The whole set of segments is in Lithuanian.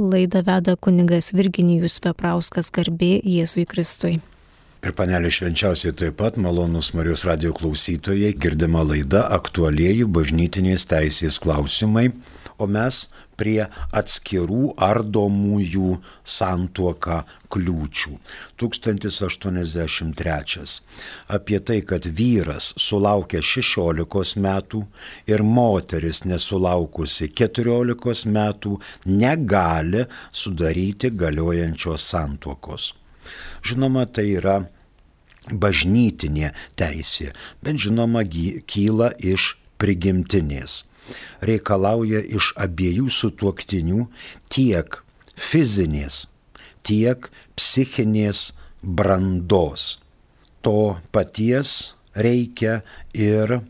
Laidą veda kuningas Virginijus Veprauskas garbė Jėzui Kristui. Ir panelė švenčiausiai taip pat malonus Marijos radio klausytojai girdima laida aktualieji bažnytinės teisės klausimai, o mes prie atskirų ardomųjų santuoką kliūčių. 1083. Apie tai, kad vyras sulaukė 16 metų ir moteris nesulaukusi 14 metų negali sudaryti galiojančios santuokos. Žinoma, tai yra bažnytinė teisė, bet žinoma, kyla iš prigimtinės. Reikalauja iš abiejų sutuoktinių tiek fizinės, tiek psichinės brandos. To paties reikia ir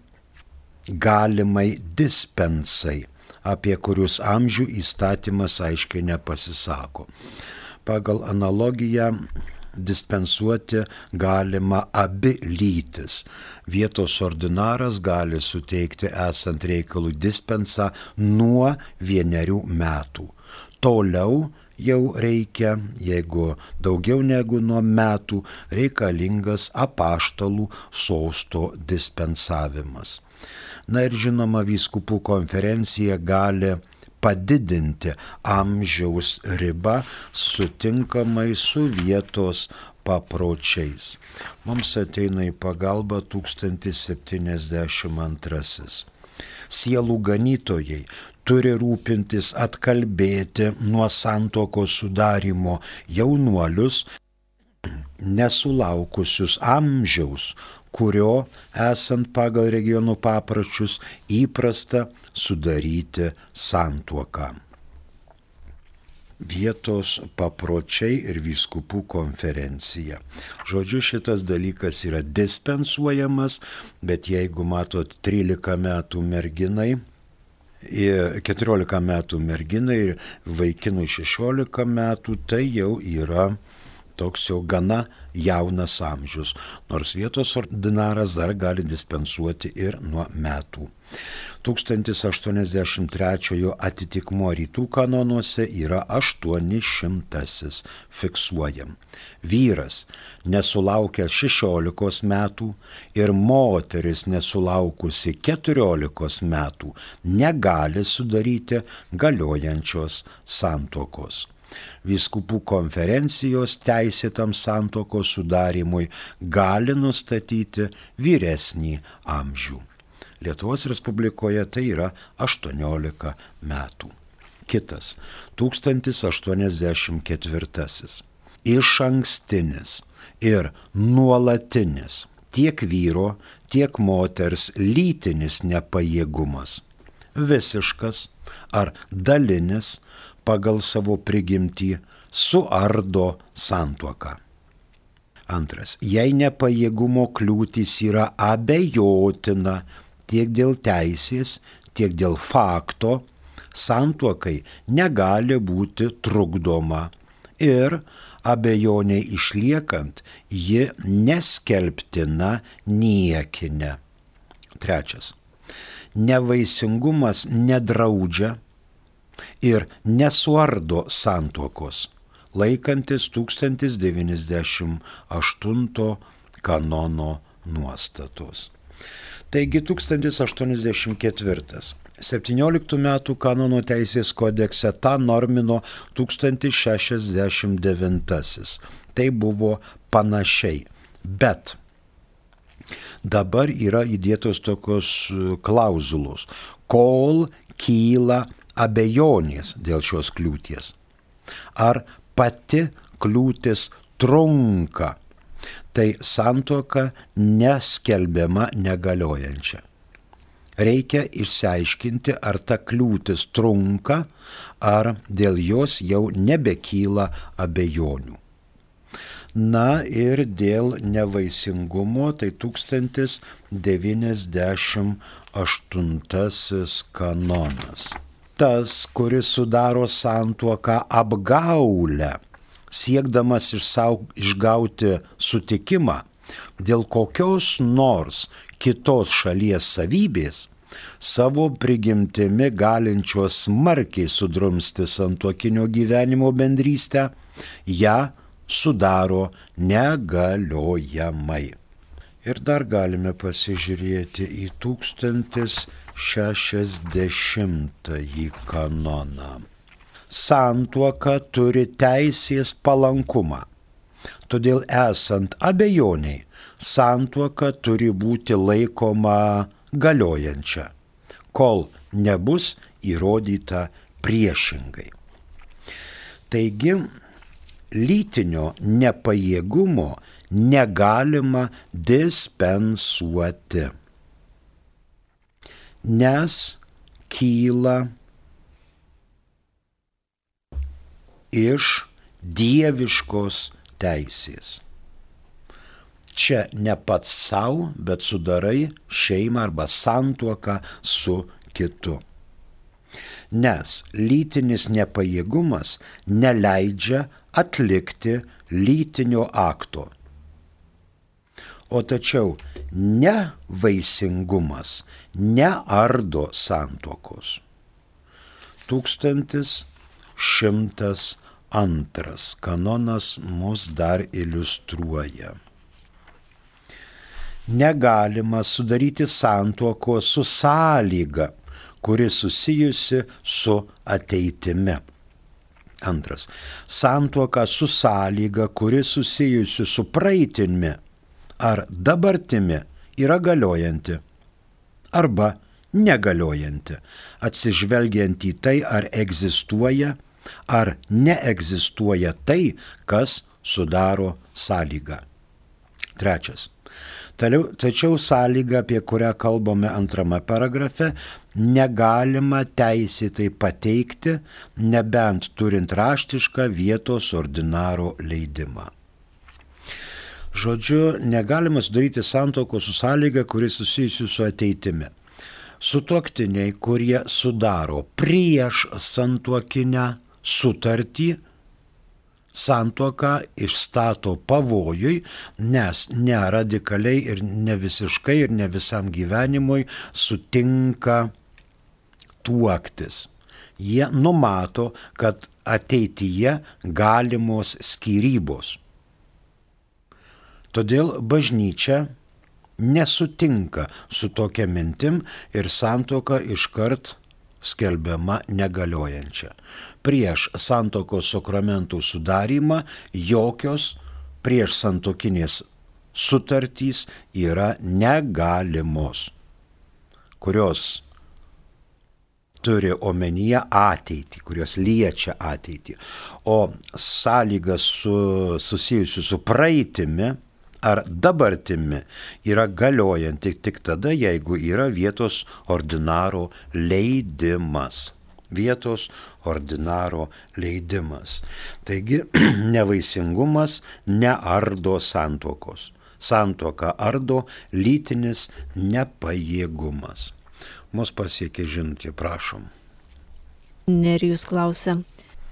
galimai dispensai, apie kurius amžių įstatymas aiškiai nepasisako pagal analogiją dispensuoti galima abi lytis. Vietos ordinaras gali suteikti esant reikalų dispensą nuo vienerių metų. Toliau jau reikia, jeigu daugiau negu nuo metų, reikalingas apaštalų sosto dispensavimas. Na ir žinoma, vyskupų konferencija gali padidinti amžiaus ribą sutinkamai su vietos papročiais. Mums ateina į pagalbą 1072. Sielų ganytojai turi rūpintis atkalbėti nuo santoko sudarimo jaunuolius, nesulaukusius amžiaus, kurio, esant pagal regionų paprašius, įprasta sudaryti santuoką. Vietos papročiai ir vyskupų konferencija. Žodžiu, šitas dalykas yra dispensuojamas, bet jeigu matot 13 metų merginai, 14 metų merginai ir vaikinui 16 metų, tai jau yra toks jau gana jaunas amžius, nors vietos ordinaras dar gali dispensuoti ir nuo metų. 1083 atitikmo rytų kanonuose yra 800 fiksuojam. Vyras nesulaukęs 16 metų ir moteris nesulaukusi 14 metų negali sudaryti galiojančios santokos vyskupų konferencijos teisėtam santokos sudarimui gali nustatyti vyresnį amžių. Lietuvos Respublikoje tai yra 18 metų. Kitas 1084. Iš ankstinis ir nuolatinis tiek vyro, tiek moters lytinis nepajėgumas. Visiškas ar dalinis pagal savo prigimtį suardo santuoką. Antras, jei nepajėgumo kliūtis yra abejotina tiek dėl teisės, tiek dėl fakto, santuokai negali būti trukdoma ir abejoniai išliekant, ji neskelbtina niekinė. Trečias. Nevaisingumas nedraudžia ir nesuardo santuokos, laikantis 1098 kanono nuostatos. Taigi 1084. 17 metų kanono teisės kodekse tą normino 1069. Tai buvo panašiai. Bet dabar yra įdėtos tokios klauzulos. Kol kyla abejonės dėl šios kliūties. Ar pati kliūtis trunka, tai santoka neskelbiama negaliojančia. Reikia išsiaiškinti, ar ta kliūtis trunka, ar dėl jos jau nebekyla abejonių. Na ir dėl nevaisingumo, tai 1098 kanonas tas, kuris sudaro santuoką apgaulę, siekdamas iš savo išgauti sutikimą dėl kokios nors kitos šalies savybės, savo prigimtimi galinčios smarkiai sudrumsti santuokinio gyvenimo bendrystę, ją sudaro negaliojamai. Ir dar galime pasižiūrėti į 1060 kanoną. Santuoka turi teisės palankumą. Todėl esant abejoniai, santuoka turi būti laikoma galiojančia, kol nebus įrodyta priešingai. Taigi, lytinio nepajėgumo negalima dispensuoti, nes kyla iš dieviškos teisės. Čia ne pats savo, bet sudarai šeimą arba santuoką su kitu. Nes lytinis nepajėgumas neleidžia atlikti lytinio akto. O tačiau nevaisingumas neardo santuokos. 1102 kanonas mus dar iliustruoja negalima sudaryti santuokos su sąlyga, kuri susijusi su ateitimi. Antras. Santuoka su sąlyga, kuri susijusi su praeitimi ar dabartimi yra galiojanti arba negaliojanti, atsižvelgiant į tai, ar egzistuoja ar neegzistuoja tai, kas sudaro sąlygą. Trečias. Tačiau sąlyga, apie kurią kalbame antrame paragrafe, negalima teisėtai pateikti, nebent turint raštišką vietos ordinaro leidimą. Žodžiu, negalima sudaryti santoko su sąlyga, kuris susijusi su ateitimi. Sutuoktiniai, kurie sudaro prieš santuokinę sutartį, santuoką išstato pavojui, nes ne radikaliai ir ne visiškai ir ne visam gyvenimui sutinka tuoktis. Jie numato, kad ateityje galimos skyrybos. Todėl bažnyčia nesutinka su tokia mintim ir santoka iškart skelbiama negaliojančia. Prieš santokos sakramentų sudarimą jokios prieš santokinės sutartys yra negalimos, kurios turi omenyje ateitį, kurios liečia ateitį. O sąlygas su, susijusiu su praeitimi ar dabartimi yra galiojanti tik tada, jeigu yra vietos ordinaro leidimas. Vietos ordinaro leidimas. Taigi nevaisingumas neardo santokos. Santoka ardo lytinis nepajėgumas. Mus pasiekė žinutė, prašom. Nerijus klausia,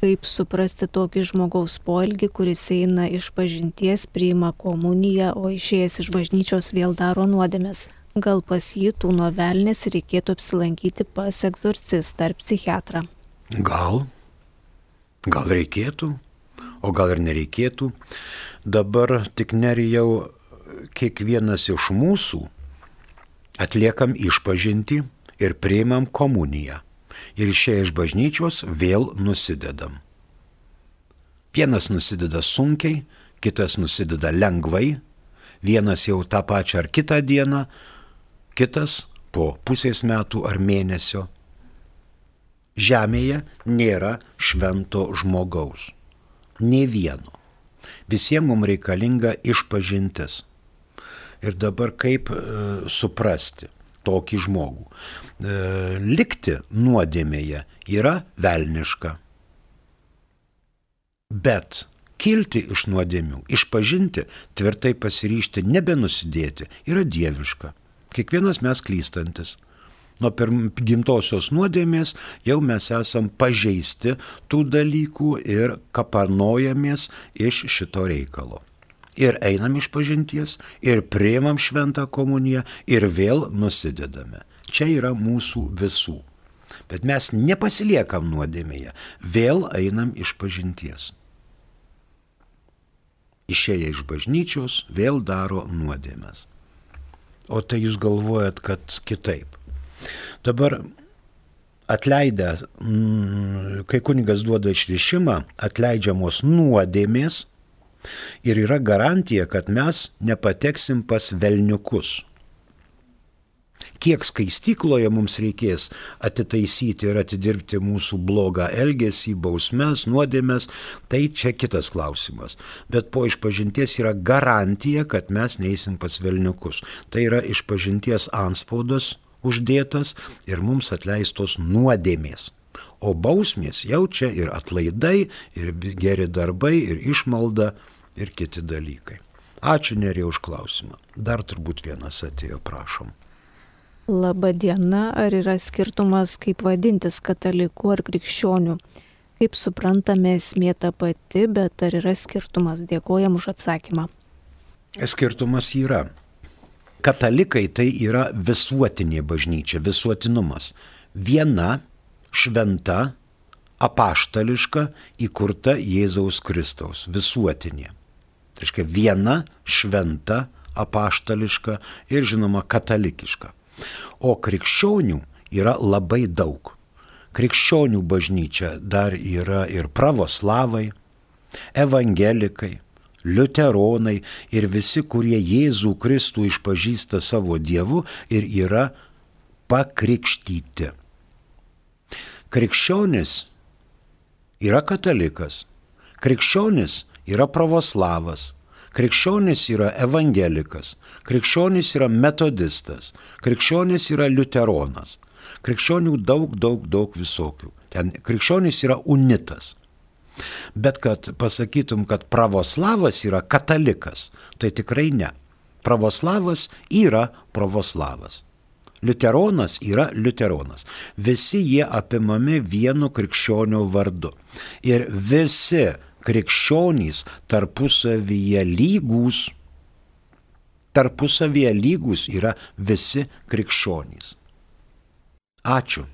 kaip suprasti tokį žmogaus poelgį, kuris eina iš pažinties, priima komuniją, o išėjęs iš bažnyčios vėl daro nuodėmės. Gal pas jį tų novelnės reikėtų apsilankyti pas egzorcistą ar psichiatrą? Gal. Gal reikėtų, o gal ir nereikėtų. Dabar tik nerijau kiekvienas iš mūsų atliekam išpažinti ir priimam komuniją ir išėję iš bažnyčios vėl nusidedam. Vienas nusideda sunkiai, kitas nusideda lengvai, vienas jau tą pačią ar kitą dieną, kitas po pusės metų ar mėnesio. Žemėje nėra švento žmogaus. Ne vieno. Visiems mums reikalinga išpažintis. Ir dabar kaip e, suprasti? tokį žmogų. E, likti nuodėmėje yra velniška. Bet kilti iš nuodėmių, išpažinti, tvirtai pasiryšti, nebenusidėti yra dieviška. Kiekvienas mes klystantis. Nuo gimtosios nuodėmės jau mes esam pažeisti tų dalykų ir kapanojamės iš šito reikalo ir einam iš pažinties, ir prieimam šventą komuniją, ir vėl nusidedame. Čia yra mūsų visų. Bet mes nepasiliekam nuodėmėje, vėl einam iš pažinties. Išėję iš bažnyčios, vėl daro nuodėmės. O tai jūs galvojat, kad kitaip. Dabar atleidę, mm, kai kunigas duoda išrišimą, atleidžiamos nuodėmės ir yra garantija, kad mes nepateksim pas velniukus. Kiek skaistykloje mums reikės atitaisyti ir atidirbti mūsų blogą elgesį, bausmes, nuodėmes, tai čia kitas klausimas. Bet po išpažinties yra garantija, kad mes neįsim pas velniukus. Tai yra išpažinties anspaudas uždėtas ir mums atleistos nuodėmės. O bausmės jau čia ir atlaidai, ir geri darbai, ir išmalda, ir kiti dalykai. Ačiū nerė už klausimą. Dar turbūt vienas atėjo, prašom. Labą dieną, ar yra skirtumas, kaip vadintis kataliku ar krikščioniu? Kaip suprantame, esmė ta pati, bet ar yra skirtumas? Dėkojam už atsakymą. Skirtumas yra. Katalikai tai yra visuotinė bažnyčia, visuotinumas. Viena šventa, apaštališka, įkurta Jėzaus Kristaus, visuotinė. Tai reiškia viena šventa, apaštališka ir žinoma katalikiška. O krikščionių yra labai daug. Krikščionių bažnyčia dar yra ir pravoslavai, evangelikai, liuteronai ir visi, kurie Jėzų Kristų išpažįsta savo Dievu ir yra pakrikštyti. Krikščionis yra katalikas, krikščionis yra pravoslavas, krikščionis yra evangelikas, krikščionis yra metodistas, krikščionis yra liuteronas. Krikščionių daug, daug, daug visokių. Ten krikščionis yra unitas. Bet kad pasakytum, kad pravoslavas yra katalikas, tai tikrai ne. Pravoslavas yra pravoslavas. Liuteronas yra liuteronas. Visi jie apimami vienu krikščionio vardu. Ir visi krikščionys tarpusavyje lygus, tarpusavyje lygus yra visi krikščionys. Ačiū.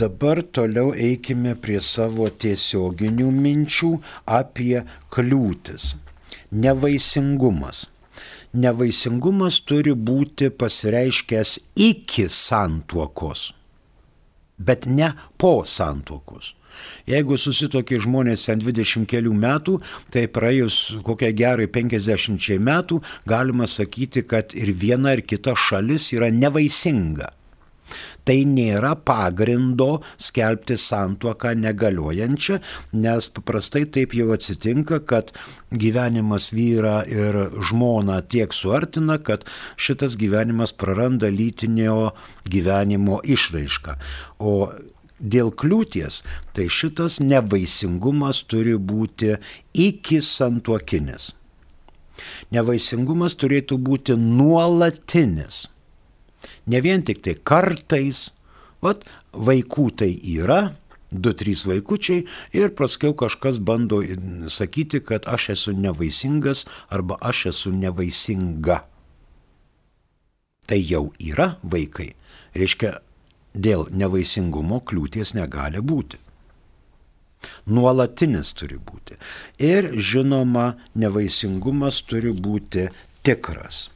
Dabar toliau eikime prie savo tiesioginių minčių apie kliūtis. Nevaisingumas. Nevaisingumas turi būti pasireiškęs iki santuokos, bet ne po santuokos. Jeigu susitokė žmonės ten 20 kelių metų, tai praėjus kokiai gerai 50 metų galima sakyti, kad ir viena ir kita šalis yra nevaisinga tai nėra pagrindo skelbti santuoką negaliojančią, nes paprastai taip jau atsitinka, kad gyvenimas vyra ir žmona tiek suartina, kad šitas gyvenimas praranda lytinio gyvenimo išraišką. O dėl kliūties, tai šitas nevaisingumas turi būti iki santuokinis. Nevaisingumas turėtų būti nuolatinis. Ne vien tik tai kartais, vat vaikų tai yra, du, trys vaikučiai ir paskiau kažkas bando sakyti, kad aš esu nevaisingas arba aš esu nevaisinga. Tai jau yra vaikai. Reiškia, dėl nevaisingumo kliūties negali būti. Nuolatinis turi būti. Ir žinoma, nevaisingumas turi būti tikras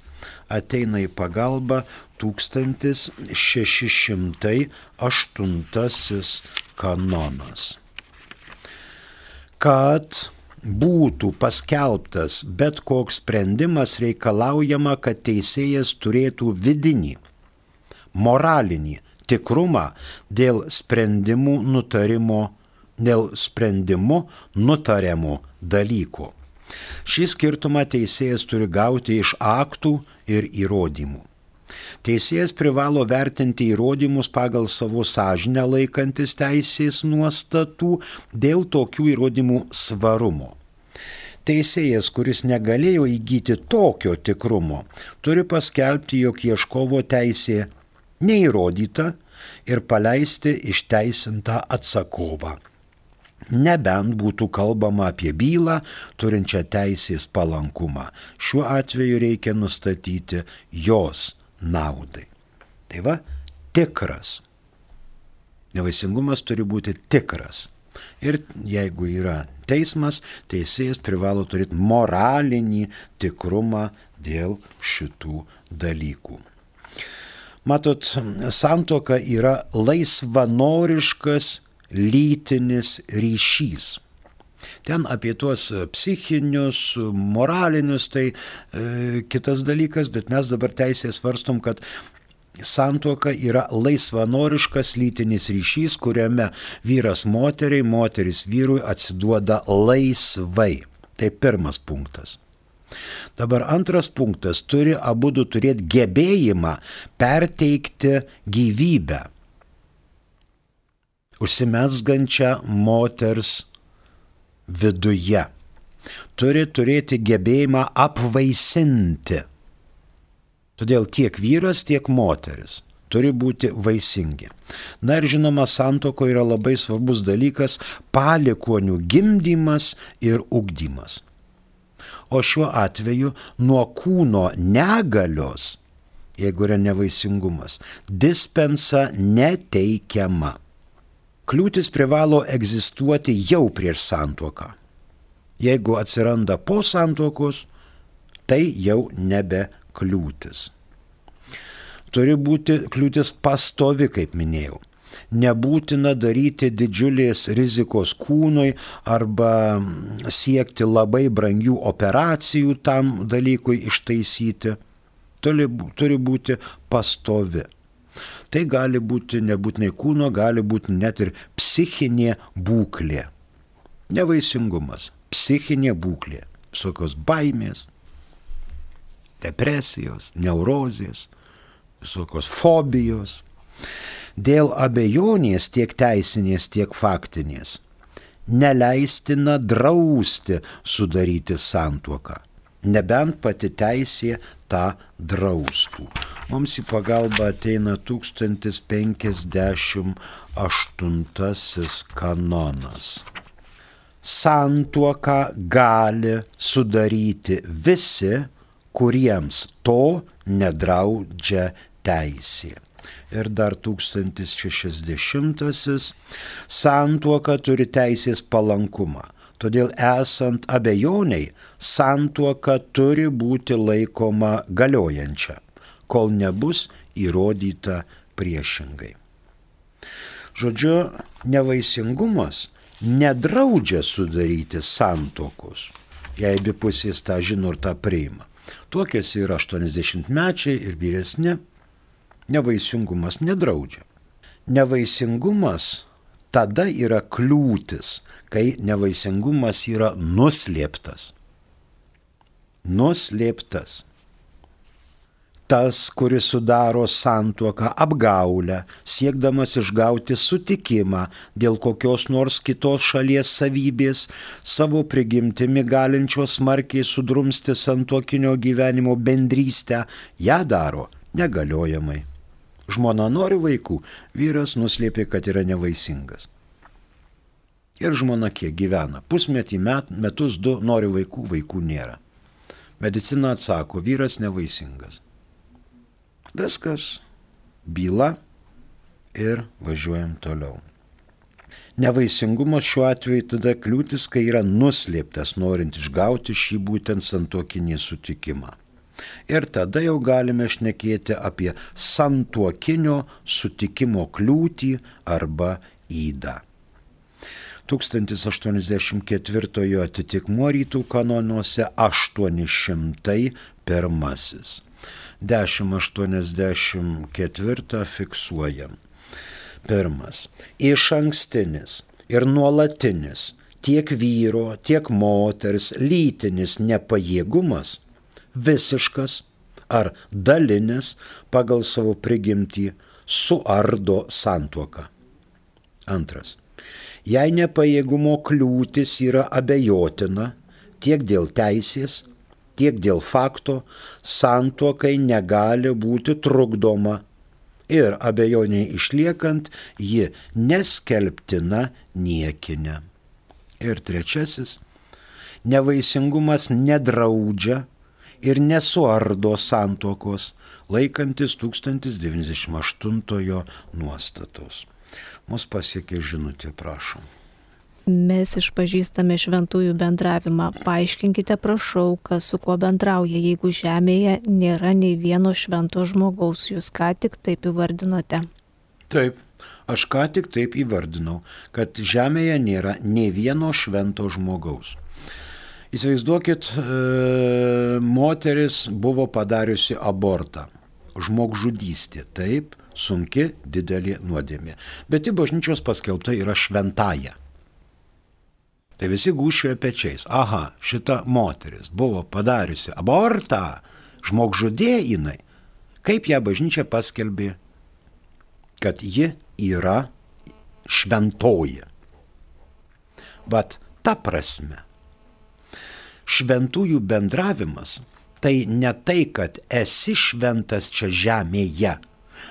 ateina į pagalbą 1608 kanonas. Kad būtų paskelbtas bet koks sprendimas reikalaujama, kad teisėjas turėtų vidinį, moralinį tikrumą dėl sprendimų nutarimo, dėl sprendimų nutariamų dalykų. Šį skirtumą teisėjas turi gauti iš aktų ir įrodymų. Teisėjas privalo vertinti įrodymus pagal savo sąžinę laikantis teisės nuostatų dėl tokių įrodymų svarumo. Teisėjas, kuris negalėjo įgyti tokio tikrumo, turi paskelbti, jog ieškovo teisė neįrodyta ir paleisti išteisintą atsakovą nebent būtų kalbama apie bylą turinčią teisės palankumą. Šiuo atveju reikia nustatyti jos naudai. Tai va, tikras. Nevaisingumas turi būti tikras. Ir jeigu yra teismas, teisėjas privalo turėti moralinį tikrumą dėl šitų dalykų. Matot, santoka yra laisvanoriškas lytinis ryšys. Ten apie tuos psichinius, moralinius, tai e, kitas dalykas, bet mes dabar teisės svarstom, kad Santuoka yra laisvanoriškas lytinis ryšys, kuriame vyras moteriai, moteris vyrui atsiduoda laisvai. Tai pirmas punktas. Dabar antras punktas - turi abu du turėti gebėjimą perteikti gyvybę. Užsimesgančią moters viduje. Turi turėti gebėjimą apvaisinti Todėl tiek vyras, tiek moteris turi būti vaisingi. Na ir žinoma, santoko yra labai svarbus dalykas - palikonių gimdymas ir ugdymas. O šiuo atveju nuo kūno negalios, jeigu yra nevaisingumas, dispensa neteikiama. Kliūtis privalo egzistuoti jau prieš santuoką. Jeigu atsiranda po santuokos, tai jau nebe kliūtis. Turi būti kliūtis pastovi, kaip minėjau. Nebūtina daryti didžiulės rizikos kūnui arba siekti labai brangių operacijų tam dalykui ištaisyti. Turi, turi būti pastovi. Tai gali būti nebūtinai kūno, gali būti net ir psichinė būklė. Nevaisingumas, psichinė būklė, visokios baimės, depresijos, neurozės, visokios fobijos. Dėl abejonės tiek teisinės, tiek faktinės neleistina drausti sudaryti santuoką, nebent pati teisė tą draustų. Mums į pagalbą ateina 1058 kanonas. Santuoką gali sudaryti visi, kuriems to nedraudžia teisė. Ir dar 1060-asis santuoka turi teisės palankumą. Todėl esant abejoniai, santuoka turi būti laikoma galiojančia, kol nebus įrodyta priešingai. Žodžiu, nevaisingumas nedraudžia sudaryti santokos, jei abi pusės tą žino ir tą priima. Tuokėsi ir 80 mečiai, ir vyresni. Nevaisingumas nedraudžia. Nevaisingumas tada yra kliūtis, kai nevaisingumas yra nuslėptas. Nuslėptas tas, kuris sudaro santuoką apgaulę, siekdamas išgauti sutikimą dėl kokios nors kitos šalies savybės, savo prigimtimi galinčios smarkiai sudrumsti santuokinio gyvenimo bendrystę, ją daro negaliojamai. Žmona nori vaikų, vyras nuslėpė, kad yra nevaisingas. Ir žmona kiek gyvena. Pusmetį, met, metus, du nori vaikų, vaikų nėra. Medicina atsako, vyras nevaisingas. Viskas, byla ir važiuojam toliau. Nevaisingumas šiuo atveju tada kliūtis, kai yra nuslėptas, norint išgauti šį būtent santokinį sutikimą. Ir tada jau galime šnekėti apie santuokinio sutikimo kliūtį arba įdą. 1084 atitikmuo rytų kanonuose 801. 1084 fiksuojam. Pirmas. Iš ankstinis ir nuolatinis tiek vyro, tiek moters lytinis nepajėgumas visiškas ar dalinis pagal savo prigimtį suardo santuoką. Antras. Jei nepajėgumo kliūtis yra abejotina tiek dėl teisės, tiek dėl fakto santuokai negali būti trukdoma ir abejoniai išliekant ji neskelbtina niekinė. Ir trečiasis, nevaisingumas nedraudžia ir nesuardo santuokos, laikantis 1098 nuostatos. Mus pasiekė žinutė, prašom. Mes išpažįstame šventųjų bendravimą. Paaiškinkite, prašau, kas su kuo bendrauja, jeigu žemėje nėra nei vieno švento žmogaus. Jūs ką tik taip įvardinote. Taip, aš ką tik taip įvardinau, kad žemėje nėra nei vieno švento žmogaus. Įsivaizduokit, e, moteris buvo padariusi abortą, žmogžudystė, taip, sunki, didelė nuodėmė, bet į bažnyčios paskelbta yra šventaja. Tai visi gūšioja pečiais. Aha, šita moteris buvo padariusi abortą, žmogžudė jinai. Kaip ją bažnyčia paskelbė, kad ji yra šventoji. Bet ta prasme, šventųjų bendravimas tai ne tai, kad esi šventas čia žemėje,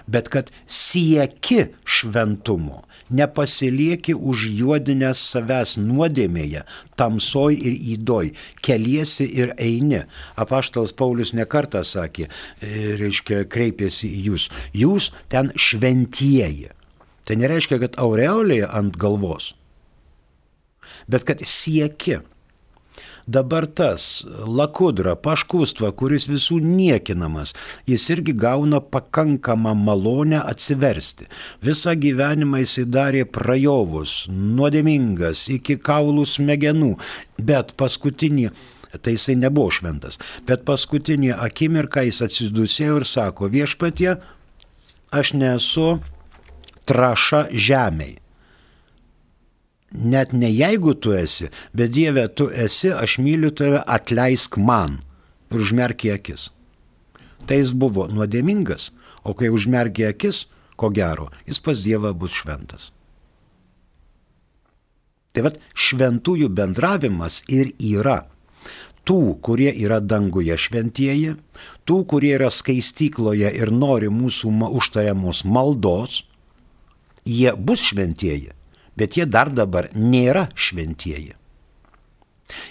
bet kad sieki šventumo, nepasilieki užjuodinęs savęs nuodėmėje, tamsoj ir įdoj, keliesi ir eini. Apaštalas Paulius nekartą sakė, e, reiškia, kreipėsi į jūs. Jūs ten šventieji. Tai nereiškia, kad aureolėje ant galvos, bet kad sieki Dabar tas lakudra, paškustva, kuris visų niekinamas, jis irgi gauna pakankamą malonę atsiversti. Visą gyvenimą jis darė prajovus, nuodėmingas, iki kaulų smegenų, bet paskutinį tai jisai nebuvo šventas. Bet paskutinį akimirką jis atsidusėjo ir sako, viešpatie, aš nesu traša žemiai net ne jeigu tu esi, bet Dieve, tu esi, aš myliu tave, atleisk man ir užmerkė akis. Tai jis buvo nuodėmingas, o kai užmerkė akis, ko gero, jis pas Dievą bus šventas. Tai vad šventųjų bendravimas ir yra tų, kurie yra danguje šventieji, tų, kurie yra skaistykloje ir nori mūsų užtariamos maldos, jie bus šventieji bet jie dar dabar nėra šventieji.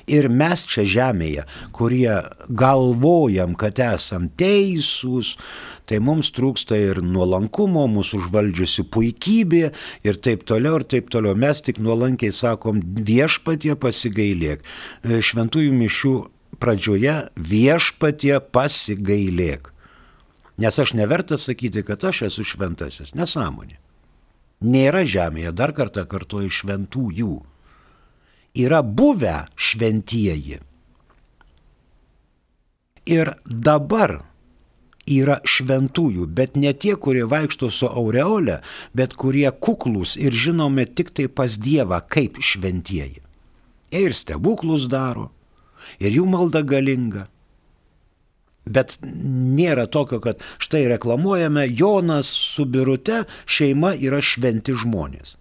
Ir mes čia žemėje, kurie galvojam, kad esam teisūs, tai mums trūksta ir nuolankumo, mūsų užvaldžiusi puikybė ir taip toliau, ir taip toliau. Mes tik nuolankiai sakom, viešpatie pasigailėk. Šventųjų mišių pradžioje viešpatie pasigailėk. Nes aš nevertas sakyti, kad aš esu šventasis. Nesąmonė nėra žemėje, dar kartą kartuoju, šventųjų. Yra buvę šventieji. Ir dabar yra šventųjų, bet ne tie, kurie vaikšto su aureolė, bet kurie kuklus ir žinome tik tai pas Dievą kaip šventieji. Jie ir stebuklus daro, ir jų malda galinga, Bet nėra tokio, kad štai reklamuojame Jonas su Birute, šeima yra šventi žmonės.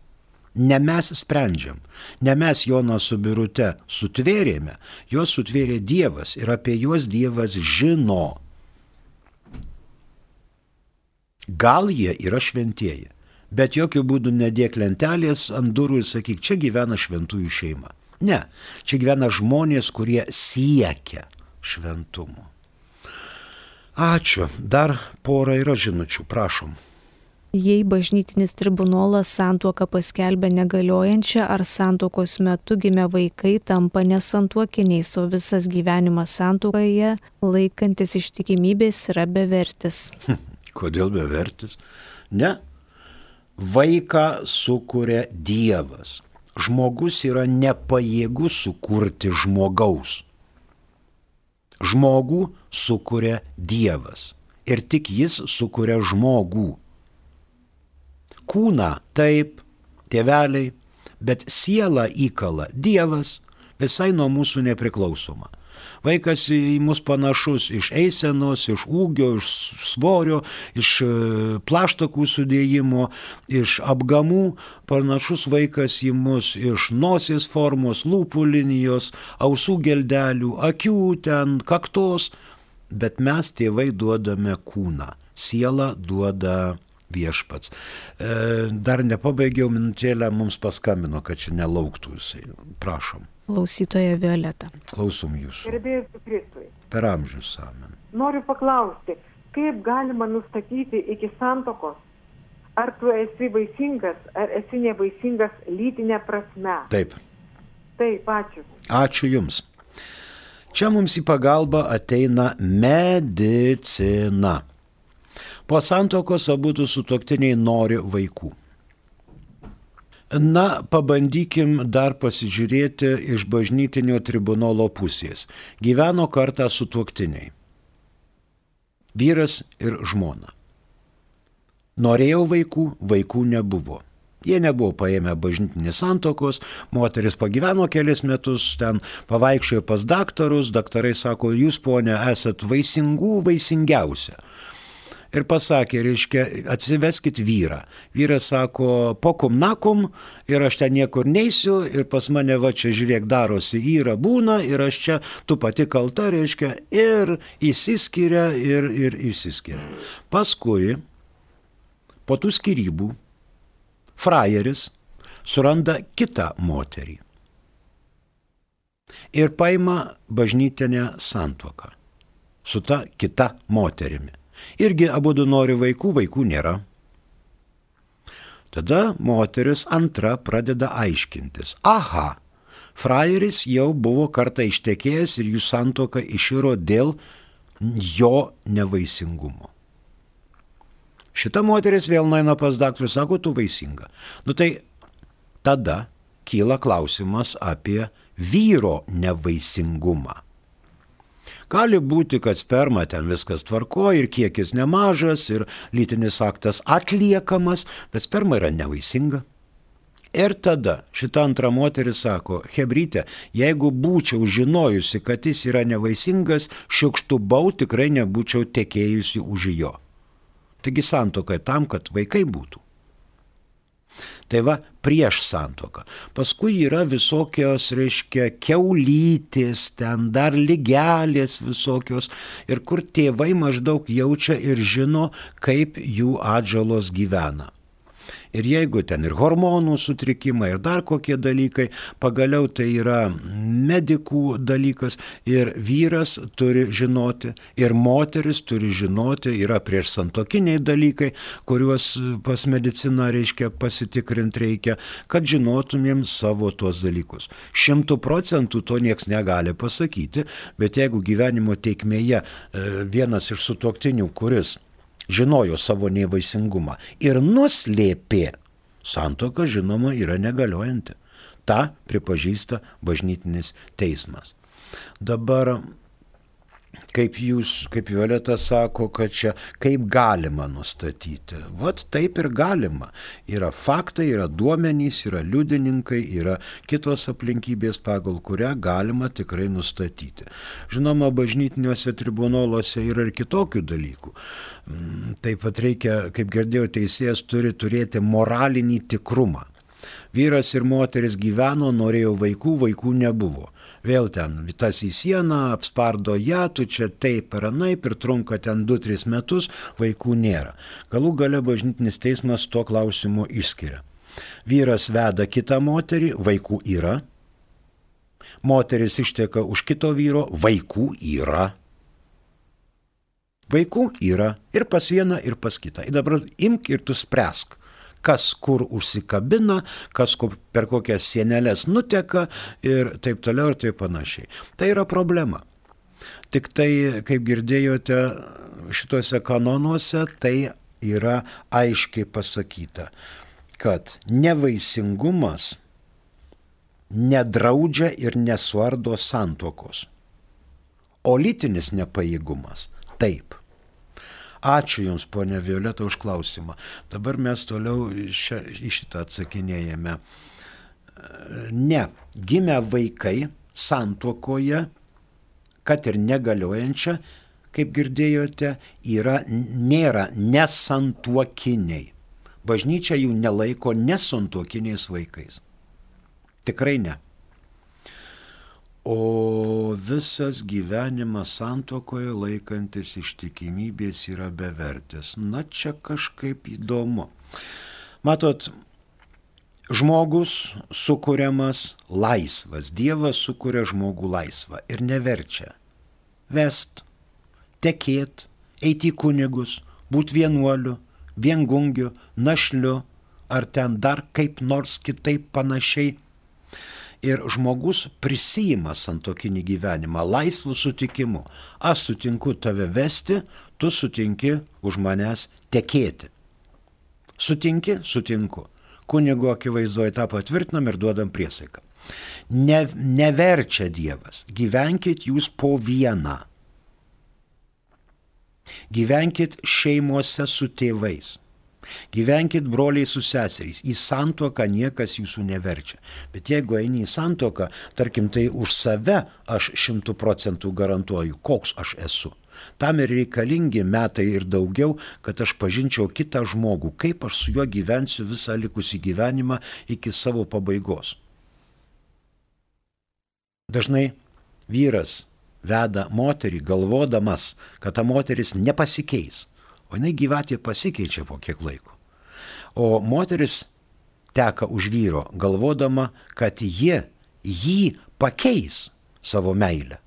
Ne mes sprendžiam, ne mes Joną su Birute sutvėrėme, juos sutvėrė Dievas ir apie juos Dievas žino. Gal jie yra šventieji, bet jokių būdų nedėk lentelės ant durų ir sakyk, čia gyvena šventųjų šeima. Ne, čia gyvena žmonės, kurie siekia šventumo. Ačiū. Dar pora yra žinučių, prašom. Jei bažnytinis tribunolas santuoką paskelbė negaliojančią ar santuokos metu gimę vaikai tampa nesantuokiniais, o visas gyvenimas santuokoje laikantis ištikimybės yra bevertis. Kodėl bevertis? Ne. Vaiką sukuria Dievas. Žmogus yra nepajėgus sukurti žmogaus žmogų sukuria Dievas. Ir tik jis sukuria žmogų. Kūną taip, tėveliai, bet sielą įkala Dievas visai nuo mūsų nepriklausoma. Vaikas į mus panašus iš eisenos, iš ūgio, iš svorio, iš e, plaštakų sudėjimo, iš apgamų, panašus vaikas į mus iš nosies formos, lūpų linijos, ausų geldelių, akių ten, kaktos, bet mes tėvai duodame kūną, siela duoda viešpats. E, dar nepabaigiau minutėlę, mums paskambino, kad čia nelauktų jisai. Prašom. Klausytoja Violeta. Klausom jūsų. Gerbėjus Kristui. Per amžius amen. Noriu paklausti, kaip galima nustatyti iki santokos, ar tu esi vaisingas, ar esi nevaisingas lytinė prasme. Taip. Taip, ačiū. Ačiū Jums. Čia mums į pagalbą ateina medicina. Po santokos abu sutoktiniai nori vaikų. Na, pabandykim dar pasižiūrėti iš bažnytinio tribunolo pusės. Gyveno kartą sutoktiniai. Vyras ir žmona. Norėjau vaikų, vaikų nebuvo. Jie nebuvo paėmę bažnytinės santokos, moteris pagyveno kelias metus, ten pavaikščiojo pas daktarus, daktarai sako, jūs ponė esat vaisingų vaisingiausia ir pasakė, reiškia, atsiveskit vyrą. Vyras sako, pokum nakum ir aš ten niekur neisiu ir pas mane va čia žiūrėk darosi yra būna ir aš čia tu pati kalta, reiškia, ir įsiskiria ir, ir išsiskiria. Paskui, po tų skirybų, frajeris suranda kitą moterį ir paima bažnytinę santuoką su ta kita moterimi. Irgi abu du nori vaikų, vaikų nėra. Tada moteris antra pradeda aiškintis. Aha, frajeris jau buvo kartą ištekėjęs ir jų santoka iširo dėl jo nevaisingumo. Šita moteris vėl naina pas daktarus, sako, tu vaisinga. Nu tai tada kyla klausimas apie vyro nevaisingumą. Gali būti, kad sperma ten viskas tvarko ir kiekis nemažas ir lytinis aktas atliekamas, bet sperma yra nevaisinga. Ir tada šita antra moteris sako, Hebrytė, jeigu būčiau žinojusi, kad jis yra nevaisingas, šiukštų bau tikrai nebūčiau tekėjusi už jo. Taigi santokai tam, kad vaikai būtų. Tai va, prieš santoką. Paskui yra visokios, reiškia, keulytis, ten dar lygelės visokios ir kur tėvai maždaug jaučia ir žino, kaip jų atžalos gyvena. Ir jeigu ten ir hormonų sutrikimai, ir dar kokie dalykai, pagaliau tai yra medikų dalykas ir vyras turi žinoti, ir moteris turi žinoti, yra prieš santokiniai dalykai, kuriuos pas mediciną reiškia pasitikrinti reikia, kad žinotumėm savo tuos dalykus. Šimtų procentų to nieks negali pasakyti, bet jeigu gyvenimo teikmėje e, vienas iš sutoktinių, kuris žinojo savo nevaisingumą ir nuslėpė, santoka žinoma yra negaliojanti. Ta pripažįsta bažnytinis teismas. Dabar kaip jūs, kaip Violeta sako, kad čia kaip galima nustatyti. Vat taip ir galima. Yra faktai, yra duomenys, yra liudininkai, yra kitos aplinkybės, pagal kurią galima tikrai nustatyti. Žinoma, bažnytiniuose tribunoluose yra ir kitokių dalykų. Mm, taip pat reikia, kaip girdėjau, teisėjas turi turėti moralinį tikrumą. Vyras ir moteris gyveno, norėjo vaikų, vaikų nebuvo vėl ten tas į sieną, apspardo ją, tu čia taip ir anaip ir trunka ten 2-3 metus, vaikų nėra. Galų gale bažnytinis teismas tuo klausimu išskiria. Vyras veda kitą moterį, vaikų yra. Moteris išteka už kito vyro, vaikų yra. Vaikų yra ir pas vieną, ir pas kitą. Ir dabar imk ir tu spręsk kas kur užsikabina, kas kur per kokias sienelės nuteka ir taip toliau ir taip panašiai. Tai yra problema. Tik tai, kaip girdėjote, šituose kanonuose tai yra aiškiai pasakyta, kad nevaisingumas nedraudžia ir nesuardo santokos. O lytinis nepajėgumas taip. Ačiū Jums, ponė Violeta, už klausimą. Dabar mes toliau šia, į šitą atsakinėjame. Ne, gimę vaikai santuokoje, kad ir negaliojančia, kaip girdėjote, yra, nėra nesantuokiniai. Bažnyčia jų nelaiko nesantuokiniais vaikais. Tikrai ne. O visas gyvenimas santokoje laikantis ištikimybės yra bevertis. Na čia kažkaip įdomu. Matot, žmogus sukūriamas laisvas, Dievas sukuria žmogų laisvą ir neverčia vest, tekėt, eiti į kunigus, būti vienuoliu, viengungiu, našliu ar ten dar kaip nors kitaip panašiai ir žmogus prisijima santokinį gyvenimą laisvų sutikimų. Aš sutinku tave vesti, tu sutinki už manęs tekėti. Sutinki, sutinku. Kunigo akivaizdoje tą patvirtinam ir duodam priesaiką. Ne, neverčia Dievas. Gyvenkit jūs po vieną. Gyvenkit šeimuose su tėvais. Gyvenkit broliai su seseriais. Į santoką niekas jūsų neverčia. Bet jeigu eini į santoką, tarkim, tai už save aš šimtų procentų garantuoju, koks aš esu. Tam ir reikalingi metai ir daugiau, kad aš pažinčiau kitą žmogų, kaip aš su juo gyvensiu visą likusį gyvenimą iki savo pabaigos. Dažnai vyras veda moterį galvodamas, kad ta moteris nepasikeis o jinai gyvatė pasikeičia po kiek laiko. O moteris teka už vyro, galvodama, kad jie jį pakeis savo meilę,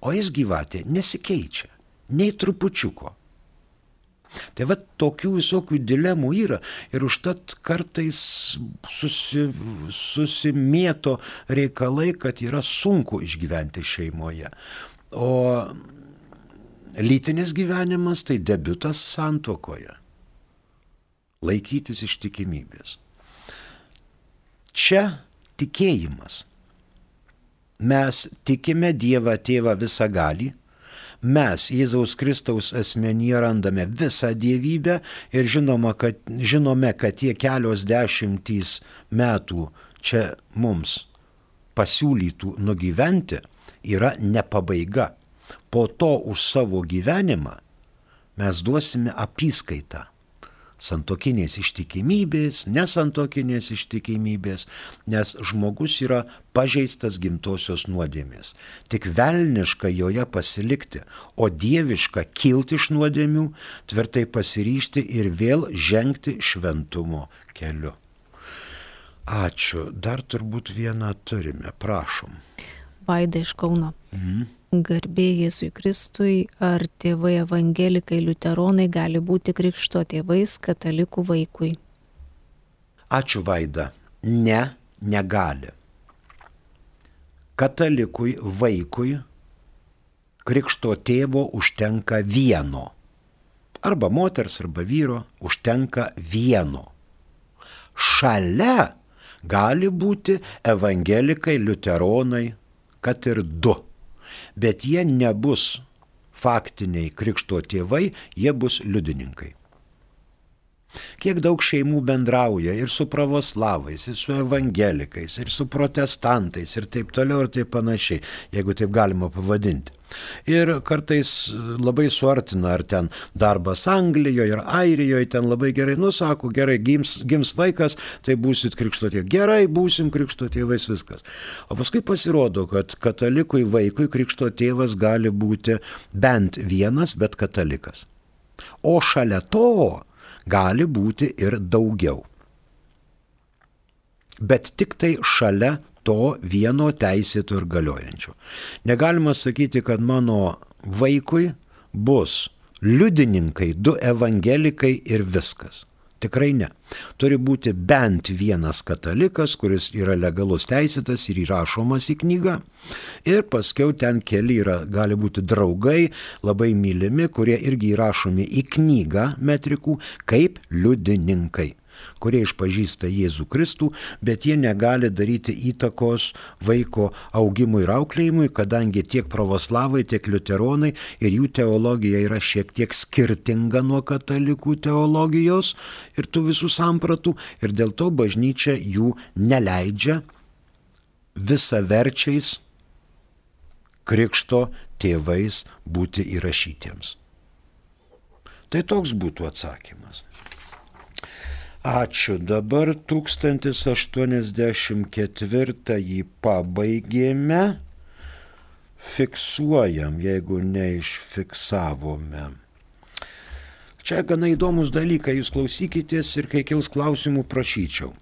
o jis gyvatė nesikeičia, nei trupučiuko. Tai va tokių visokių dilemų yra ir užtat kartais susi, susimėto reikalai, kad yra sunku išgyventi šeimoje. O Lytinis gyvenimas tai debutas santokoje. Laikytis ištikimybės. Čia tikėjimas. Mes tikime Dievą Tėvą visą gali, mes Jėzaus Kristaus asmenyje randame visą dievybę ir žinoma, kad, žinome, kad tie kelios dešimtys metų čia mums pasiūlytų nugyventi yra ne pabaiga po to už savo gyvenimą mes duosime apyskaitą santokinės ištikimybės, nesantokinės ištikimybės, nes žmogus yra pažeistas gimtosios nuodėmės. Tik velniška joje pasilikti, o dieviška kilti iš nuodėmių, tvirtai pasiryšti ir vėl žengti šventumo keliu. Ačiū. Dar turbūt vieną turime. Prašom. Vaida iš Kauno. Mhm. Garbė Jėzui Kristui, ar tėvai evangelikai liuteronai gali būti krikšto tėvais katalikų vaikui? Ačiū Vaida. Ne, negali. Katalikui vaikui krikšto tėvo užtenka vieno. Arba moters, arba vyro užtenka vieno. Šalia gali būti evangelikai, liuteronai, kad ir du bet jie nebus faktiniai krikšto tėvai, jie bus liudininkai. Kiek daug šeimų bendrauja ir su pravoslavais, ir su evangelikais, ir su protestantais, ir taip toliau, ir taip panašiai, jeigu taip galima pavadinti. Ir kartais labai suartina, ar ten darbas Anglijoje, ar Airijoje, ten labai gerai, nusako, gerai, gims, gims vaikas, tai būsit krikšto tėvai. Gerai, būsim krikšto tėvais viskas. O paskui pasirodo, kad katalikui vaikui krikšto tėvas gali būti bent vienas, bet katalikas. O šalia to gali būti ir daugiau. Bet tik tai šalia to vieno teisėto ir galiojančio. Negalima sakyti, kad mano vaikui bus liudininkai, du evangelikai ir viskas. Tikrai ne. Turi būti bent vienas katalikas, kuris yra legalus teisėtas ir įrašomas į knygą. Ir paskiau ten keli yra, gali būti draugai, labai mylimi, kurie irgi įrašomi į knygą metrikų kaip liudininkai kurie išpažįsta Jėzų Kristų, bet jie negali daryti įtakos vaiko augimui ir auklėjimui, kadangi tiek pravoslavai, tiek liuteronai ir jų teologija yra šiek tiek skirtinga nuo katalikų teologijos ir tų visų sampratų ir dėl to bažnyčia jų neleidžia visaverčiais krikšto tėvais būti įrašytiems. Tai toks būtų atsakymas. Ačiū. Dabar 1084 pabaigėme. fiksuojam, jeigu neišfiksavome. Čia gana įdomus dalykai, jūs klausykitės ir kai kils klausimų prašyčiau.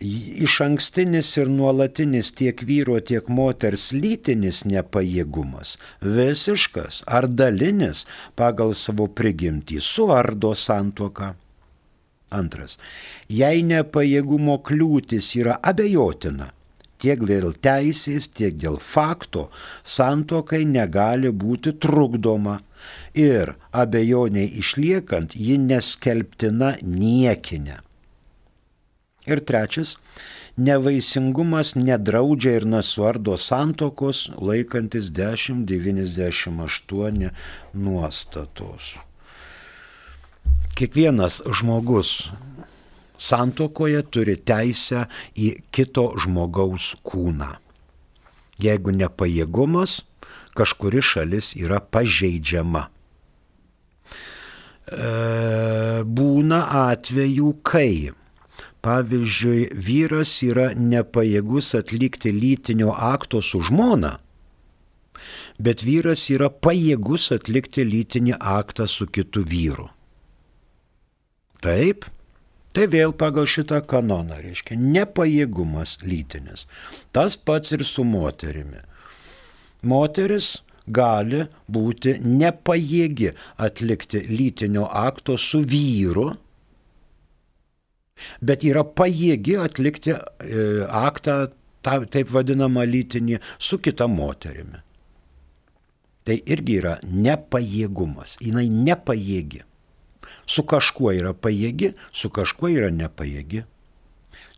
Iš ankstinis ir nuolatinis tiek vyro, tiek moters lytinis nepajėgumas, visiškas ar dalinis pagal savo prigimtį, suardo santuoką. Antras. Jei nepajėgumo kliūtis yra abejotina, tiek dėl teisės, tiek dėl fakto santokai negali būti trukdoma ir abejoniai išliekant ji neskelbtina niekinė. Ir trečias, nevaisingumas nedraudžia ir nesuardo santokos laikantis 1098 nuostatos. Kiekvienas žmogus santokoje turi teisę į kito žmogaus kūną. Jeigu nepajėgumas, kažkuri šalis yra pažeidžiama. E, būna atvejų, kai, pavyzdžiui, vyras yra nepajėgus atlikti lytinio akto su žmona, bet vyras yra pajėgus atlikti lytinį aktą su kitu vyru. Taip, Tai vėl pagal šitą kanoną reiškia nepajėgumas lytinis. Tas pats ir su moterimi. Moteris gali būti nepajėgi atlikti lytinio akto su vyru, bet yra pajėgi atlikti e, aktą, ta, taip vadinamą lytinį, su kita moterimi. Tai irgi yra nepajėgumas. Jis nepajėgi. Su kažkuo yra pajėgi, su kažkuo yra nepajėgi.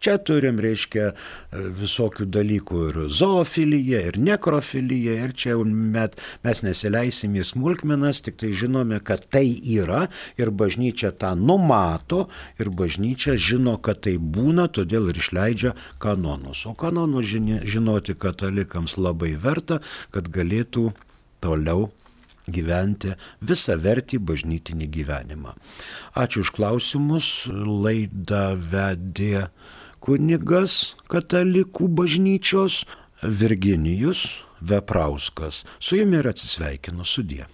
Čia turim, reiškia, visokių dalykų ir zoofiliją, ir nekrofiliją, ir čia met, mes nesileisim į smulkmenas, tik tai žinome, kad tai yra ir bažnyčia tą numato ir bažnyčia žino, kad tai būna, todėl ir išleidžia kanonus. O kanonus žinoti katalikams labai verta, kad galėtų toliau gyventi visą vertį bažnytinį gyvenimą. Ačiū už klausimus. Laidą vedė kunigas katalikų bažnyčios Virginijus Veprauskas. Su jumis ir atsisveikinu sudie.